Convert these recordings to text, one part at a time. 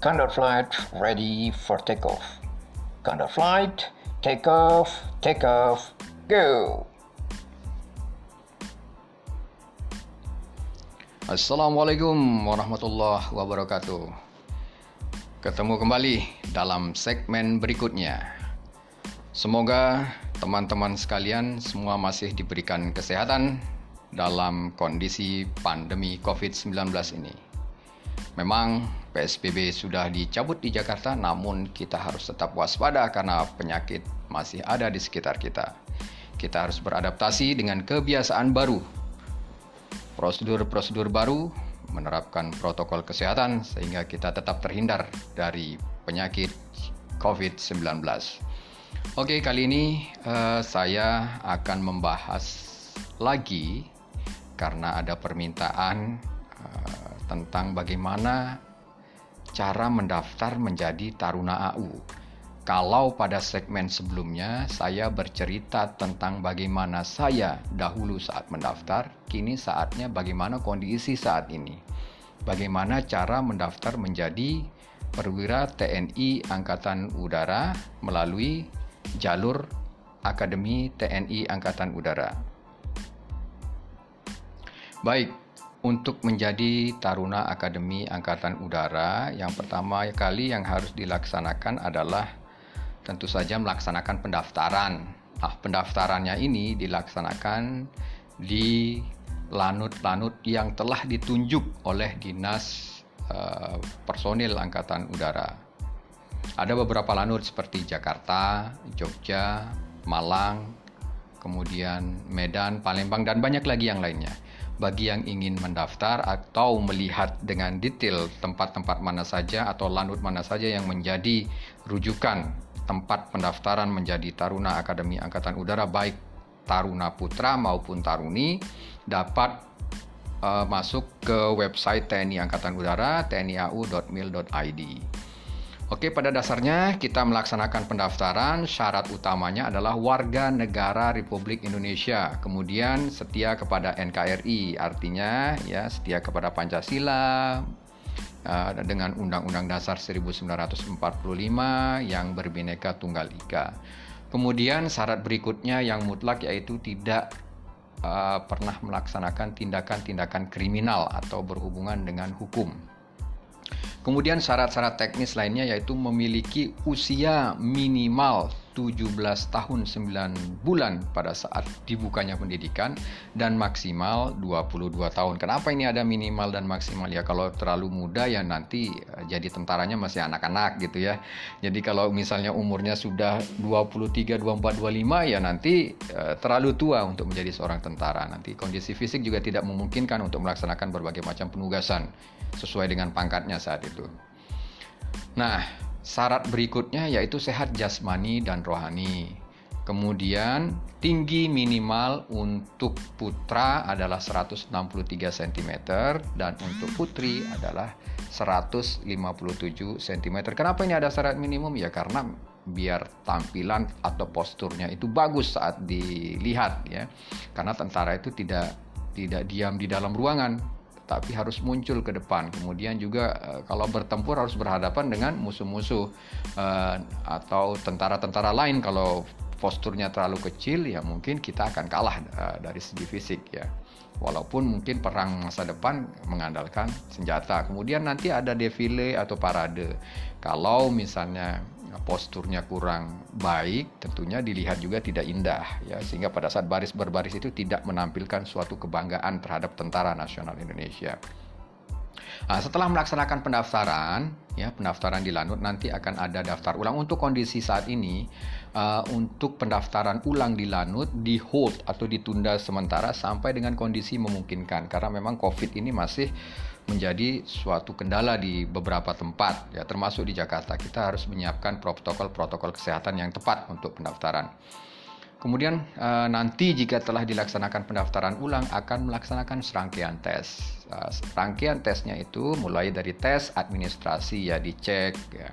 Condor flight ready for takeoff. Condor flight, take off, take off, go. Assalamualaikum warahmatullahi wabarakatuh. Ketemu kembali dalam segmen berikutnya. Semoga teman-teman sekalian semua masih diberikan kesehatan dalam kondisi pandemi COVID-19 ini. Memang PSBB sudah dicabut di Jakarta, namun kita harus tetap waspada karena penyakit masih ada di sekitar kita. Kita harus beradaptasi dengan kebiasaan baru, prosedur-prosedur baru, menerapkan protokol kesehatan sehingga kita tetap terhindar dari penyakit COVID-19. Oke, kali ini uh, saya akan membahas lagi karena ada permintaan uh, tentang bagaimana cara mendaftar menjadi Taruna AU. Kalau pada segmen sebelumnya saya bercerita tentang bagaimana saya dahulu saat mendaftar, kini saatnya bagaimana kondisi saat ini. Bagaimana cara mendaftar menjadi perwira TNI Angkatan Udara melalui jalur Akademi TNI Angkatan Udara. Baik, untuk menjadi Taruna Akademi Angkatan Udara, yang pertama kali yang harus dilaksanakan adalah tentu saja melaksanakan pendaftaran. Nah, pendaftarannya ini dilaksanakan di lanut-lanut yang telah ditunjuk oleh Dinas uh, Personil Angkatan Udara. Ada beberapa lanut seperti Jakarta, Jogja, Malang, kemudian Medan, Palembang, dan banyak lagi yang lainnya bagi yang ingin mendaftar atau melihat dengan detail tempat-tempat mana saja atau lanut mana saja yang menjadi rujukan tempat pendaftaran menjadi Taruna Akademi Angkatan Udara baik Taruna Putra maupun Taruni dapat uh, masuk ke website TNI Angkatan Udara tniau.mil.id. Oke, pada dasarnya kita melaksanakan pendaftaran. Syarat utamanya adalah warga negara Republik Indonesia. Kemudian setia kepada NKRI, artinya ya setia kepada Pancasila uh, dengan Undang-Undang Dasar 1945 yang berbineka tunggal ika. Kemudian syarat berikutnya yang mutlak yaitu tidak uh, pernah melaksanakan tindakan-tindakan kriminal atau berhubungan dengan hukum. Kemudian syarat-syarat teknis lainnya yaitu memiliki usia minimal 17 tahun 9 bulan pada saat dibukanya pendidikan dan maksimal 22 tahun. Kenapa ini ada minimal dan maksimal ya? Kalau terlalu muda ya nanti eh, jadi tentaranya masih anak-anak gitu ya. Jadi kalau misalnya umurnya sudah 23, 24, 25 ya nanti uh, terlalu tua untuk menjadi seorang tentara. Nanti kondisi fisik juga tidak memungkinkan untuk melaksanakan berbagai macam penugasan sesuai dengan pangkatnya saat itu. Nah, syarat berikutnya yaitu sehat jasmani dan rohani. Kemudian tinggi minimal untuk putra adalah 163 cm dan untuk putri adalah 157 cm. Kenapa ini ada syarat minimum? Ya karena biar tampilan atau posturnya itu bagus saat dilihat ya. Karena tentara itu tidak tidak diam di dalam ruangan, tapi harus muncul ke depan. Kemudian juga uh, kalau bertempur harus berhadapan dengan musuh-musuh uh, atau tentara-tentara lain. Kalau posturnya terlalu kecil, ya mungkin kita akan kalah uh, dari segi fisik ya. Walaupun mungkin perang masa depan mengandalkan senjata. Kemudian nanti ada defile atau parade. Kalau misalnya posturnya kurang baik, tentunya dilihat juga tidak indah ya. Sehingga pada saat baris berbaris itu tidak menampilkan suatu kebanggaan terhadap tentara nasional Indonesia. Nah, setelah melaksanakan pendaftaran, ya pendaftaran di Lanut nanti akan ada daftar ulang. Untuk kondisi saat ini uh, untuk pendaftaran ulang di Lanut di hold atau ditunda sementara sampai dengan kondisi memungkinkan. Karena memang COVID ini masih menjadi suatu kendala di beberapa tempat ya termasuk di Jakarta kita harus menyiapkan protokol-protokol kesehatan yang tepat untuk pendaftaran. Kemudian uh, nanti jika telah dilaksanakan pendaftaran ulang akan melaksanakan serangkaian tes. Uh, serangkaian tesnya itu mulai dari tes administrasi ya dicek ya.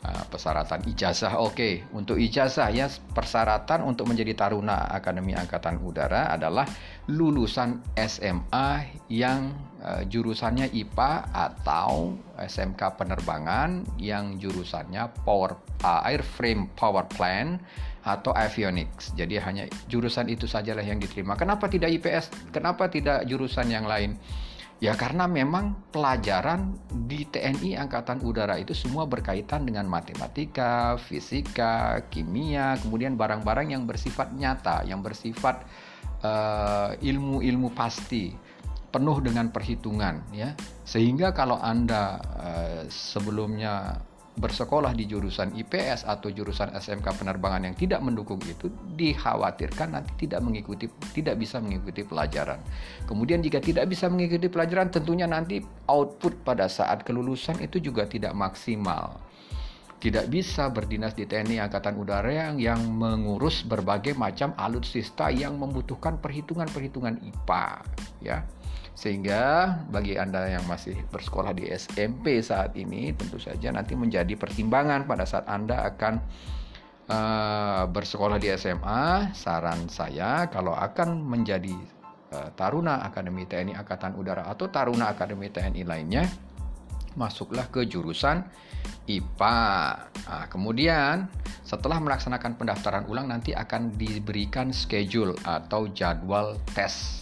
Uh, persyaratan ijazah oke okay. untuk ijazah ya persyaratan untuk menjadi taruna Akademi Angkatan Udara adalah lulusan SMA yang jurusannya IPA atau SMK penerbangan yang jurusannya power uh, airframe power plant atau avionics. Jadi hanya jurusan itu sajalah yang diterima. Kenapa tidak IPS? Kenapa tidak jurusan yang lain? Ya karena memang pelajaran di TNI Angkatan Udara itu semua berkaitan dengan matematika, fisika, kimia, kemudian barang-barang yang bersifat nyata, yang bersifat uh, ilmu-ilmu pasti, penuh dengan perhitungan ya. Sehingga kalau Anda uh, sebelumnya bersekolah di jurusan IPS atau jurusan SMK penerbangan yang tidak mendukung itu dikhawatirkan nanti tidak mengikuti tidak bisa mengikuti pelajaran. Kemudian jika tidak bisa mengikuti pelajaran tentunya nanti output pada saat kelulusan itu juga tidak maksimal. Tidak bisa berdinas di TNI Angkatan Udara yang, yang mengurus berbagai macam alutsista yang membutuhkan perhitungan-perhitungan IPA, ya. Sehingga bagi Anda yang masih bersekolah di SMP saat ini tentu saja nanti menjadi pertimbangan pada saat Anda akan uh, bersekolah di SMA, saran saya kalau akan menjadi uh, Taruna Akademi TNI Angkatan Udara atau Taruna Akademi TNI lainnya, masuklah ke jurusan IPA. Nah, kemudian setelah melaksanakan pendaftaran ulang nanti akan diberikan schedule atau jadwal tes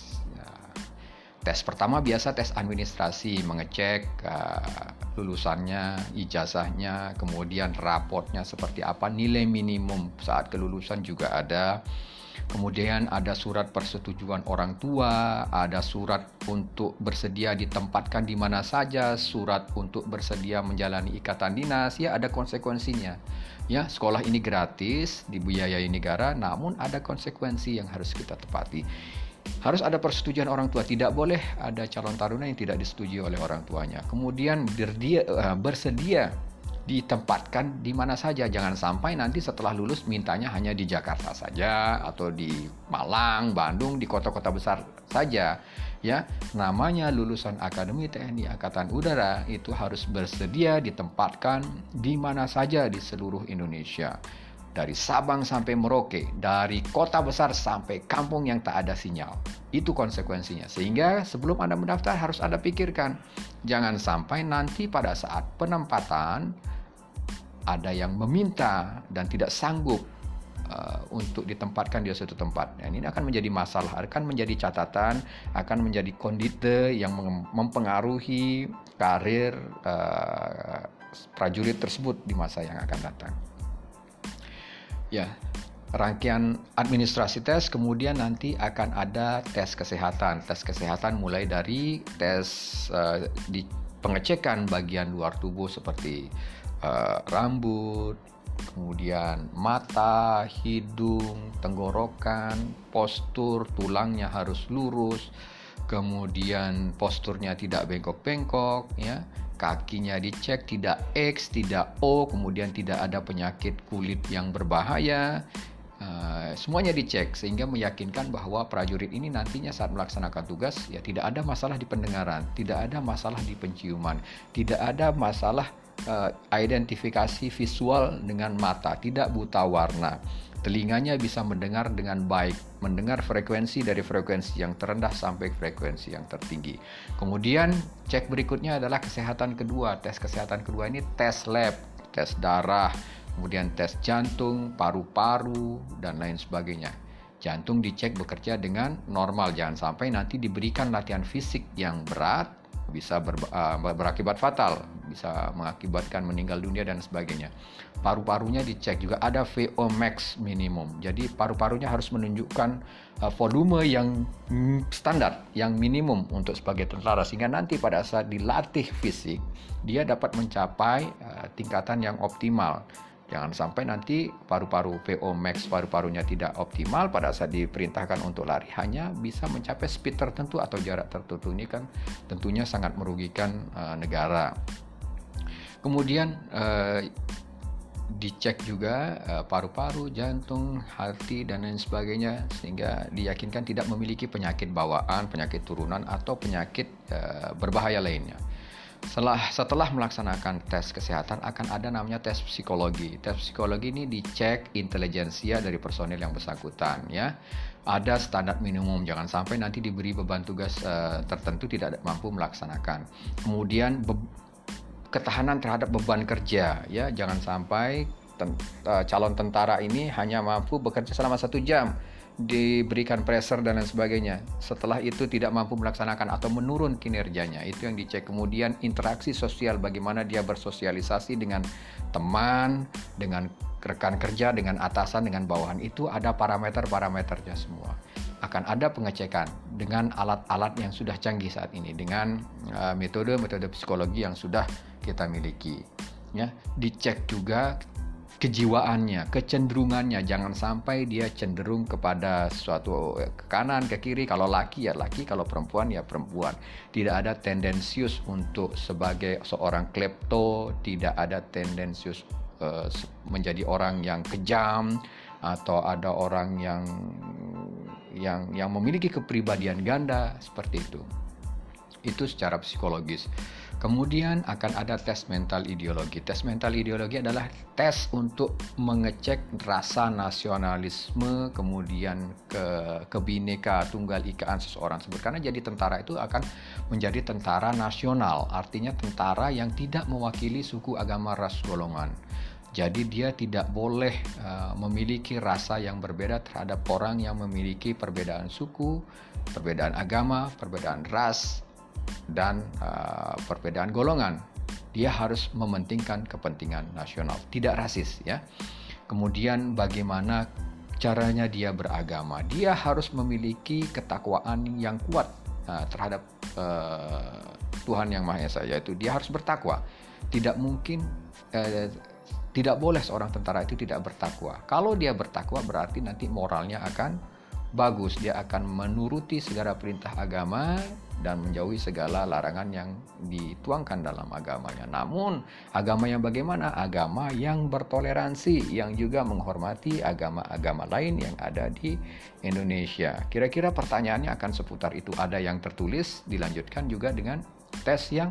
tes pertama biasa tes administrasi mengecek uh, lulusannya ijazahnya kemudian rapotnya seperti apa nilai minimum saat kelulusan juga ada. Kemudian ada surat persetujuan orang tua ada surat untuk bersedia ditempatkan di mana saja surat untuk bersedia menjalani ikatan dinas ya ada konsekuensinya. Ya sekolah ini gratis dibiayai negara namun ada konsekuensi yang harus kita tepati harus ada persetujuan orang tua. Tidak boleh ada calon taruna yang tidak disetujui oleh orang tuanya. Kemudian berdia, uh, bersedia ditempatkan di mana saja. Jangan sampai nanti setelah lulus mintanya hanya di Jakarta saja atau di Malang, Bandung, di kota-kota besar saja. Ya, namanya lulusan Akademi TNI Angkatan Udara itu harus bersedia ditempatkan di mana saja di seluruh Indonesia dari Sabang sampai Merauke, dari kota besar sampai kampung yang tak ada sinyal. Itu konsekuensinya. Sehingga sebelum Anda mendaftar harus Anda pikirkan. Jangan sampai nanti pada saat penempatan ada yang meminta dan tidak sanggup uh, untuk ditempatkan di suatu tempat. Dan ini akan menjadi masalah, akan menjadi catatan, akan menjadi kondite yang mempengaruhi karir uh, prajurit tersebut di masa yang akan datang. Ya, rangkaian administrasi tes kemudian nanti akan ada tes kesehatan. Tes kesehatan mulai dari tes uh, di pengecekan bagian luar tubuh seperti uh, rambut, kemudian mata, hidung, tenggorokan, postur tulangnya harus lurus, kemudian posturnya tidak bengkok-bengkok ya kakinya dicek tidak X, tidak O, kemudian tidak ada penyakit kulit yang berbahaya. Uh, semuanya dicek sehingga meyakinkan bahwa prajurit ini nantinya saat melaksanakan tugas ya tidak ada masalah di pendengaran, tidak ada masalah di penciuman, tidak ada masalah uh, identifikasi visual dengan mata, tidak buta warna telinganya bisa mendengar dengan baik, mendengar frekuensi dari frekuensi yang terendah sampai frekuensi yang tertinggi. Kemudian cek berikutnya adalah kesehatan kedua. Tes kesehatan kedua ini tes lab, tes darah, kemudian tes jantung, paru-paru dan lain sebagainya. Jantung dicek bekerja dengan normal, jangan sampai nanti diberikan latihan fisik yang berat bisa ber, uh, berakibat fatal, bisa mengakibatkan meninggal dunia dan sebagainya. Paru-parunya dicek juga ada VO max minimum. Jadi paru-parunya harus menunjukkan uh, volume yang standar, yang minimum untuk sebagai tentara sehingga nanti pada saat dilatih fisik dia dapat mencapai uh, tingkatan yang optimal Jangan sampai nanti paru-paru VO max paru-parunya tidak optimal pada saat diperintahkan untuk lari hanya bisa mencapai speed tertentu atau jarak tertentu ini kan tentunya sangat merugikan uh, negara. Kemudian uh, dicek juga uh, paru-paru, jantung, hati dan lain sebagainya sehingga diyakinkan tidak memiliki penyakit bawaan, penyakit turunan atau penyakit uh, berbahaya lainnya. Setelah setelah melaksanakan tes kesehatan akan ada namanya tes psikologi. Tes psikologi ini dicek intelijensia dari personil yang bersangkutan ya. Ada standar minimum jangan sampai nanti diberi beban tugas uh, tertentu tidak mampu melaksanakan. Kemudian ketahanan terhadap beban kerja ya jangan sampai ten, uh, calon tentara ini hanya mampu bekerja selama satu jam diberikan pressure dan lain sebagainya. Setelah itu tidak mampu melaksanakan atau menurun kinerjanya, itu yang dicek. Kemudian interaksi sosial, bagaimana dia bersosialisasi dengan teman, dengan rekan kerja, dengan atasan, dengan bawahan. Itu ada parameter-parameternya semua. Akan ada pengecekan dengan alat-alat yang sudah canggih saat ini, dengan uh, metode-metode uh, psikologi yang sudah kita miliki. Ya, dicek juga kejiwaannya, kecenderungannya. Jangan sampai dia cenderung kepada suatu ke kanan, ke kiri. Kalau laki ya laki, kalau perempuan ya perempuan. Tidak ada tendensius untuk sebagai seorang klepto, tidak ada tendensius uh, menjadi orang yang kejam atau ada orang yang yang yang memiliki kepribadian ganda seperti itu. Itu secara psikologis. Kemudian akan ada tes mental ideologi. Tes mental ideologi adalah tes untuk mengecek rasa nasionalisme, kemudian ke kebineka tunggal ikaan seseorang. Karena jadi tentara itu akan menjadi tentara nasional, artinya tentara yang tidak mewakili suku agama ras golongan. Jadi dia tidak boleh uh, memiliki rasa yang berbeda terhadap orang yang memiliki perbedaan suku, perbedaan agama, perbedaan ras, dan uh, perbedaan golongan. Dia harus mementingkan kepentingan nasional, tidak rasis ya. Kemudian bagaimana caranya dia beragama? Dia harus memiliki ketakwaan yang kuat uh, terhadap uh, Tuhan yang Maha Esa, yaitu dia harus bertakwa. Tidak mungkin uh, tidak boleh seorang tentara itu tidak bertakwa. Kalau dia bertakwa berarti nanti moralnya akan bagus, dia akan menuruti segala perintah agama dan menjauhi segala larangan yang dituangkan dalam agamanya. Namun, agama yang bagaimana? Agama yang bertoleransi, yang juga menghormati agama-agama lain yang ada di Indonesia. Kira-kira pertanyaannya akan seputar itu. Ada yang tertulis, dilanjutkan juga dengan tes yang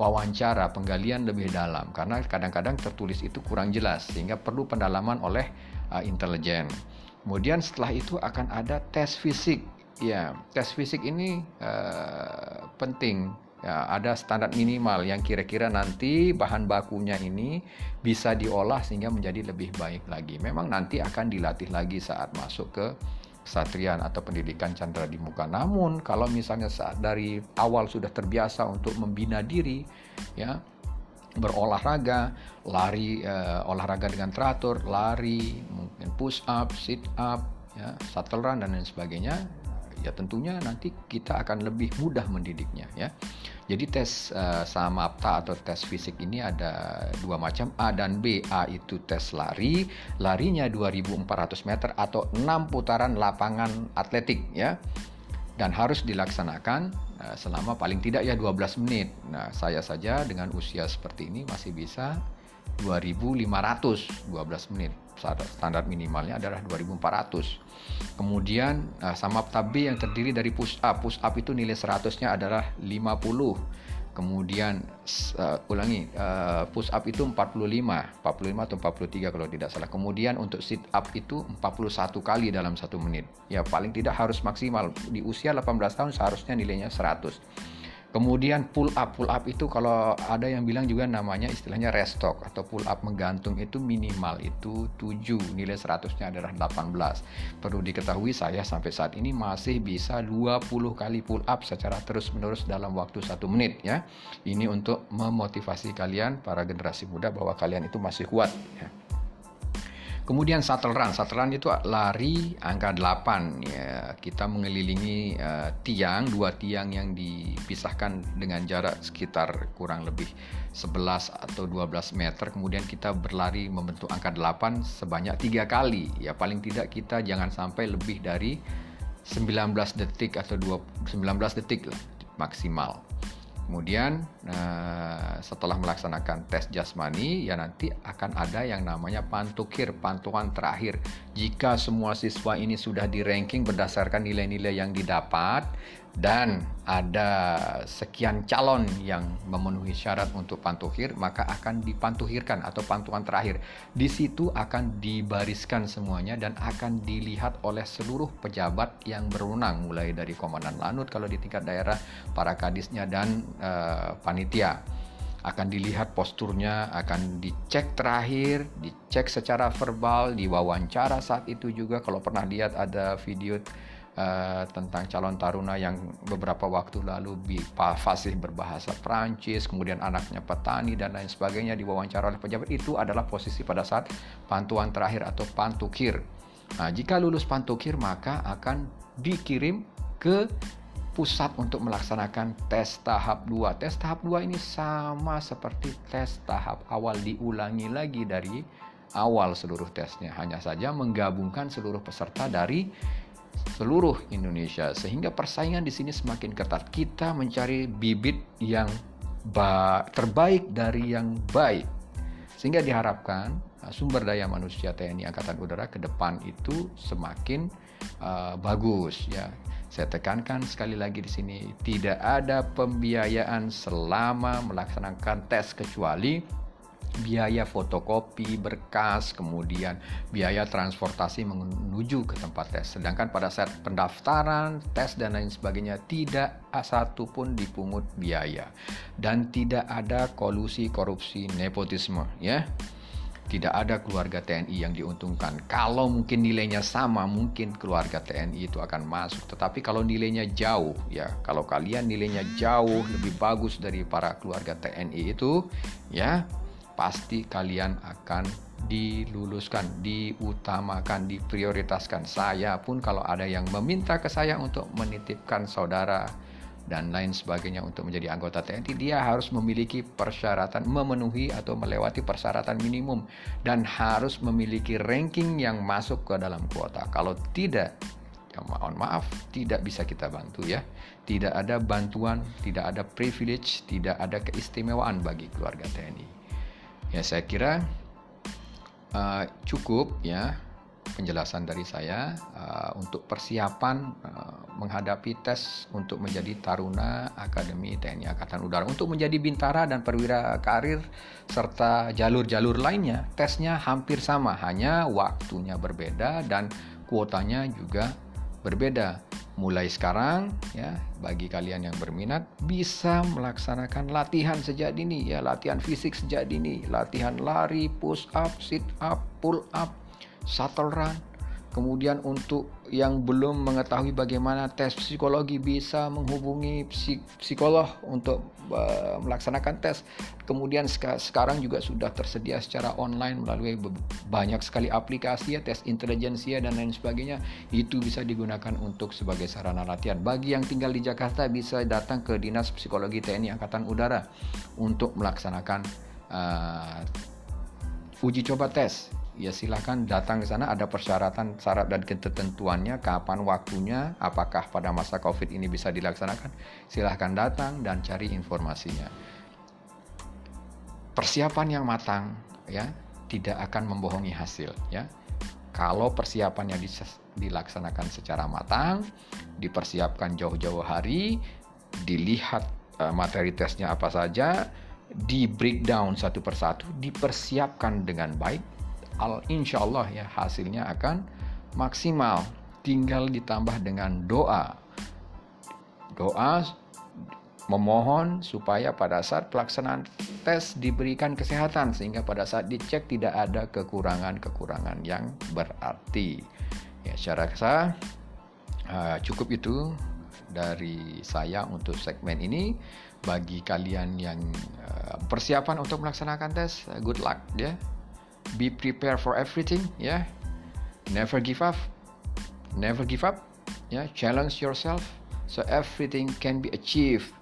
wawancara, penggalian lebih dalam. Karena kadang-kadang tertulis itu kurang jelas, sehingga perlu pendalaman oleh uh, intelijen. Kemudian setelah itu akan ada tes fisik Ya, tes fisik ini uh, penting. Ya, ada standar minimal yang kira-kira nanti bahan bakunya ini bisa diolah sehingga menjadi lebih baik lagi. Memang nanti akan dilatih lagi saat masuk ke satrian atau pendidikan chandra di muka. Namun kalau misalnya saat dari awal sudah terbiasa untuk membina diri, ya berolahraga, lari uh, olahraga dengan teratur, lari, mungkin push up, sit up, ya, shuttle run dan lain sebagainya ya tentunya nanti kita akan lebih mudah mendidiknya ya. Jadi tes uh, samapta atau tes fisik ini ada dua macam A dan B. A itu tes lari, larinya 2400 meter atau 6 putaran lapangan atletik ya. Dan harus dilaksanakan uh, selama paling tidak ya 12 menit. Nah, saya saja dengan usia seperti ini masih bisa 2500 12 menit standar minimalnya adalah 2400 kemudian uh, sama tabi yang terdiri dari push up. Push up itu nilai 100 nya adalah 50 kemudian uh, ulangi uh, push up itu 45 45 atau 43 kalau tidak salah. Kemudian untuk sit up itu 41 kali dalam satu menit. Ya paling tidak harus maksimal. Di usia 18 tahun seharusnya nilainya 100 Kemudian pull up, pull up itu kalau ada yang bilang juga namanya istilahnya restock atau pull up menggantung itu minimal itu 7, nilai 100-nya adalah 18. Perlu diketahui saya sampai saat ini masih bisa 20 kali pull up secara terus-menerus dalam waktu satu menit ya. Ini untuk memotivasi kalian para generasi muda bahwa kalian itu masih kuat ya. Kemudian shuttle run, shuttle run itu lari angka 8 ya. Kita mengelilingi uh, tiang, dua tiang yang dipisahkan dengan jarak sekitar kurang lebih 11 atau 12 meter. Kemudian kita berlari membentuk angka 8 sebanyak tiga kali. Ya paling tidak kita jangan sampai lebih dari 19 detik atau 20, 19 detik lah maksimal. Kemudian uh, setelah melaksanakan tes jasmani ya nanti akan ada yang namanya pantukir, pantuan terakhir. Jika semua siswa ini sudah di ranking berdasarkan nilai-nilai yang didapat, dan ada sekian calon yang memenuhi syarat untuk pantuhir, maka akan dipantuhirkan atau pantuan terakhir. Di situ akan dibariskan semuanya dan akan dilihat oleh seluruh pejabat yang berwenang, mulai dari komandan lanut kalau di tingkat daerah, para kadisnya dan uh, panitia. Akan dilihat posturnya, akan dicek terakhir, dicek secara verbal, diwawancara saat itu juga. Kalau pernah lihat ada video uh, tentang calon taruna yang beberapa waktu lalu fasih berbahasa Prancis, kemudian anaknya petani dan lain sebagainya diwawancara oleh pejabat itu adalah posisi pada saat pantuan terakhir atau pantukir. Nah, jika lulus pantukir maka akan dikirim ke pusat untuk melaksanakan tes tahap 2. Tes tahap 2 ini sama seperti tes tahap awal diulangi lagi dari awal seluruh tesnya. Hanya saja menggabungkan seluruh peserta dari seluruh Indonesia sehingga persaingan di sini semakin ketat. Kita mencari bibit yang terbaik dari yang baik. Sehingga diharapkan uh, sumber daya manusia TNI Angkatan Udara ke depan itu semakin uh, bagus ya. Saya tekankan sekali lagi di sini tidak ada pembiayaan selama melaksanakan tes kecuali biaya fotokopi berkas, kemudian biaya transportasi menuju ke tempat tes. Sedangkan pada saat pendaftaran, tes dan lain sebagainya tidak satu pun dipungut biaya dan tidak ada kolusi korupsi nepotisme ya. Tidak ada keluarga TNI yang diuntungkan. Kalau mungkin nilainya sama, mungkin keluarga TNI itu akan masuk. Tetapi kalau nilainya jauh, ya, kalau kalian nilainya jauh lebih bagus dari para keluarga TNI itu, ya, pasti kalian akan diluluskan, diutamakan, diprioritaskan. Saya pun kalau ada yang meminta ke saya untuk menitipkan saudara dan lain sebagainya untuk menjadi anggota TNI, dia harus memiliki persyaratan memenuhi atau melewati persyaratan minimum dan harus memiliki ranking yang masuk ke dalam kuota. Kalau tidak, ya mohon maaf, tidak bisa kita bantu ya. Tidak ada bantuan, tidak ada privilege, tidak ada keistimewaan bagi keluarga TNI. Ya saya kira uh, cukup ya penjelasan dari saya uh, untuk persiapan uh, menghadapi tes untuk menjadi taruna Akademi TNI Angkatan Udara. Untuk menjadi bintara dan perwira karir serta jalur-jalur lainnya tesnya hampir sama hanya waktunya berbeda dan kuotanya juga berbeda mulai sekarang ya bagi kalian yang berminat bisa melaksanakan latihan sejak dini ya latihan fisik sejak dini latihan lari push up sit up pull up shuttle run. Kemudian untuk yang belum mengetahui bagaimana tes psikologi bisa menghubungi psikolog untuk melaksanakan tes. Kemudian seka sekarang juga sudah tersedia secara online melalui banyak sekali aplikasi ya tes intelijensia dan lain sebagainya. Itu bisa digunakan untuk sebagai sarana latihan. Bagi yang tinggal di Jakarta bisa datang ke Dinas Psikologi TNI Angkatan Udara untuk melaksanakan uh, uji coba tes ya silahkan datang ke sana. Ada persyaratan syarat dan ketentuannya kapan waktunya apakah pada masa covid ini bisa dilaksanakan. Silahkan datang dan cari informasinya. Persiapan yang matang ya tidak akan membohongi hasil ya. Kalau persiapannya dilaksanakan secara matang dipersiapkan jauh-jauh hari dilihat uh, materi tesnya apa saja di breakdown satu persatu dipersiapkan dengan baik al insya Allah ya hasilnya akan maksimal. Tinggal ditambah dengan doa. Doa memohon supaya pada saat pelaksanaan tes diberikan kesehatan sehingga pada saat dicek tidak ada kekurangan-kekurangan yang berarti. Ya secara rasa uh, cukup itu dari saya untuk segmen ini. Bagi kalian yang uh, persiapan untuk melaksanakan tes good luck ya be prepared for everything yeah never give up never give up yeah challenge yourself so everything can be achieved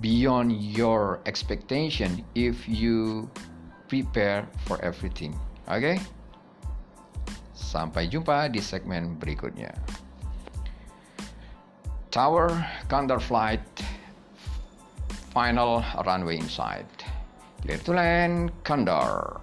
beyond your expectation if you prepare for everything oke okay? sampai jumpa di segmen berikutnya Tower Counter Flight final runway inside. Clear to land, Condor.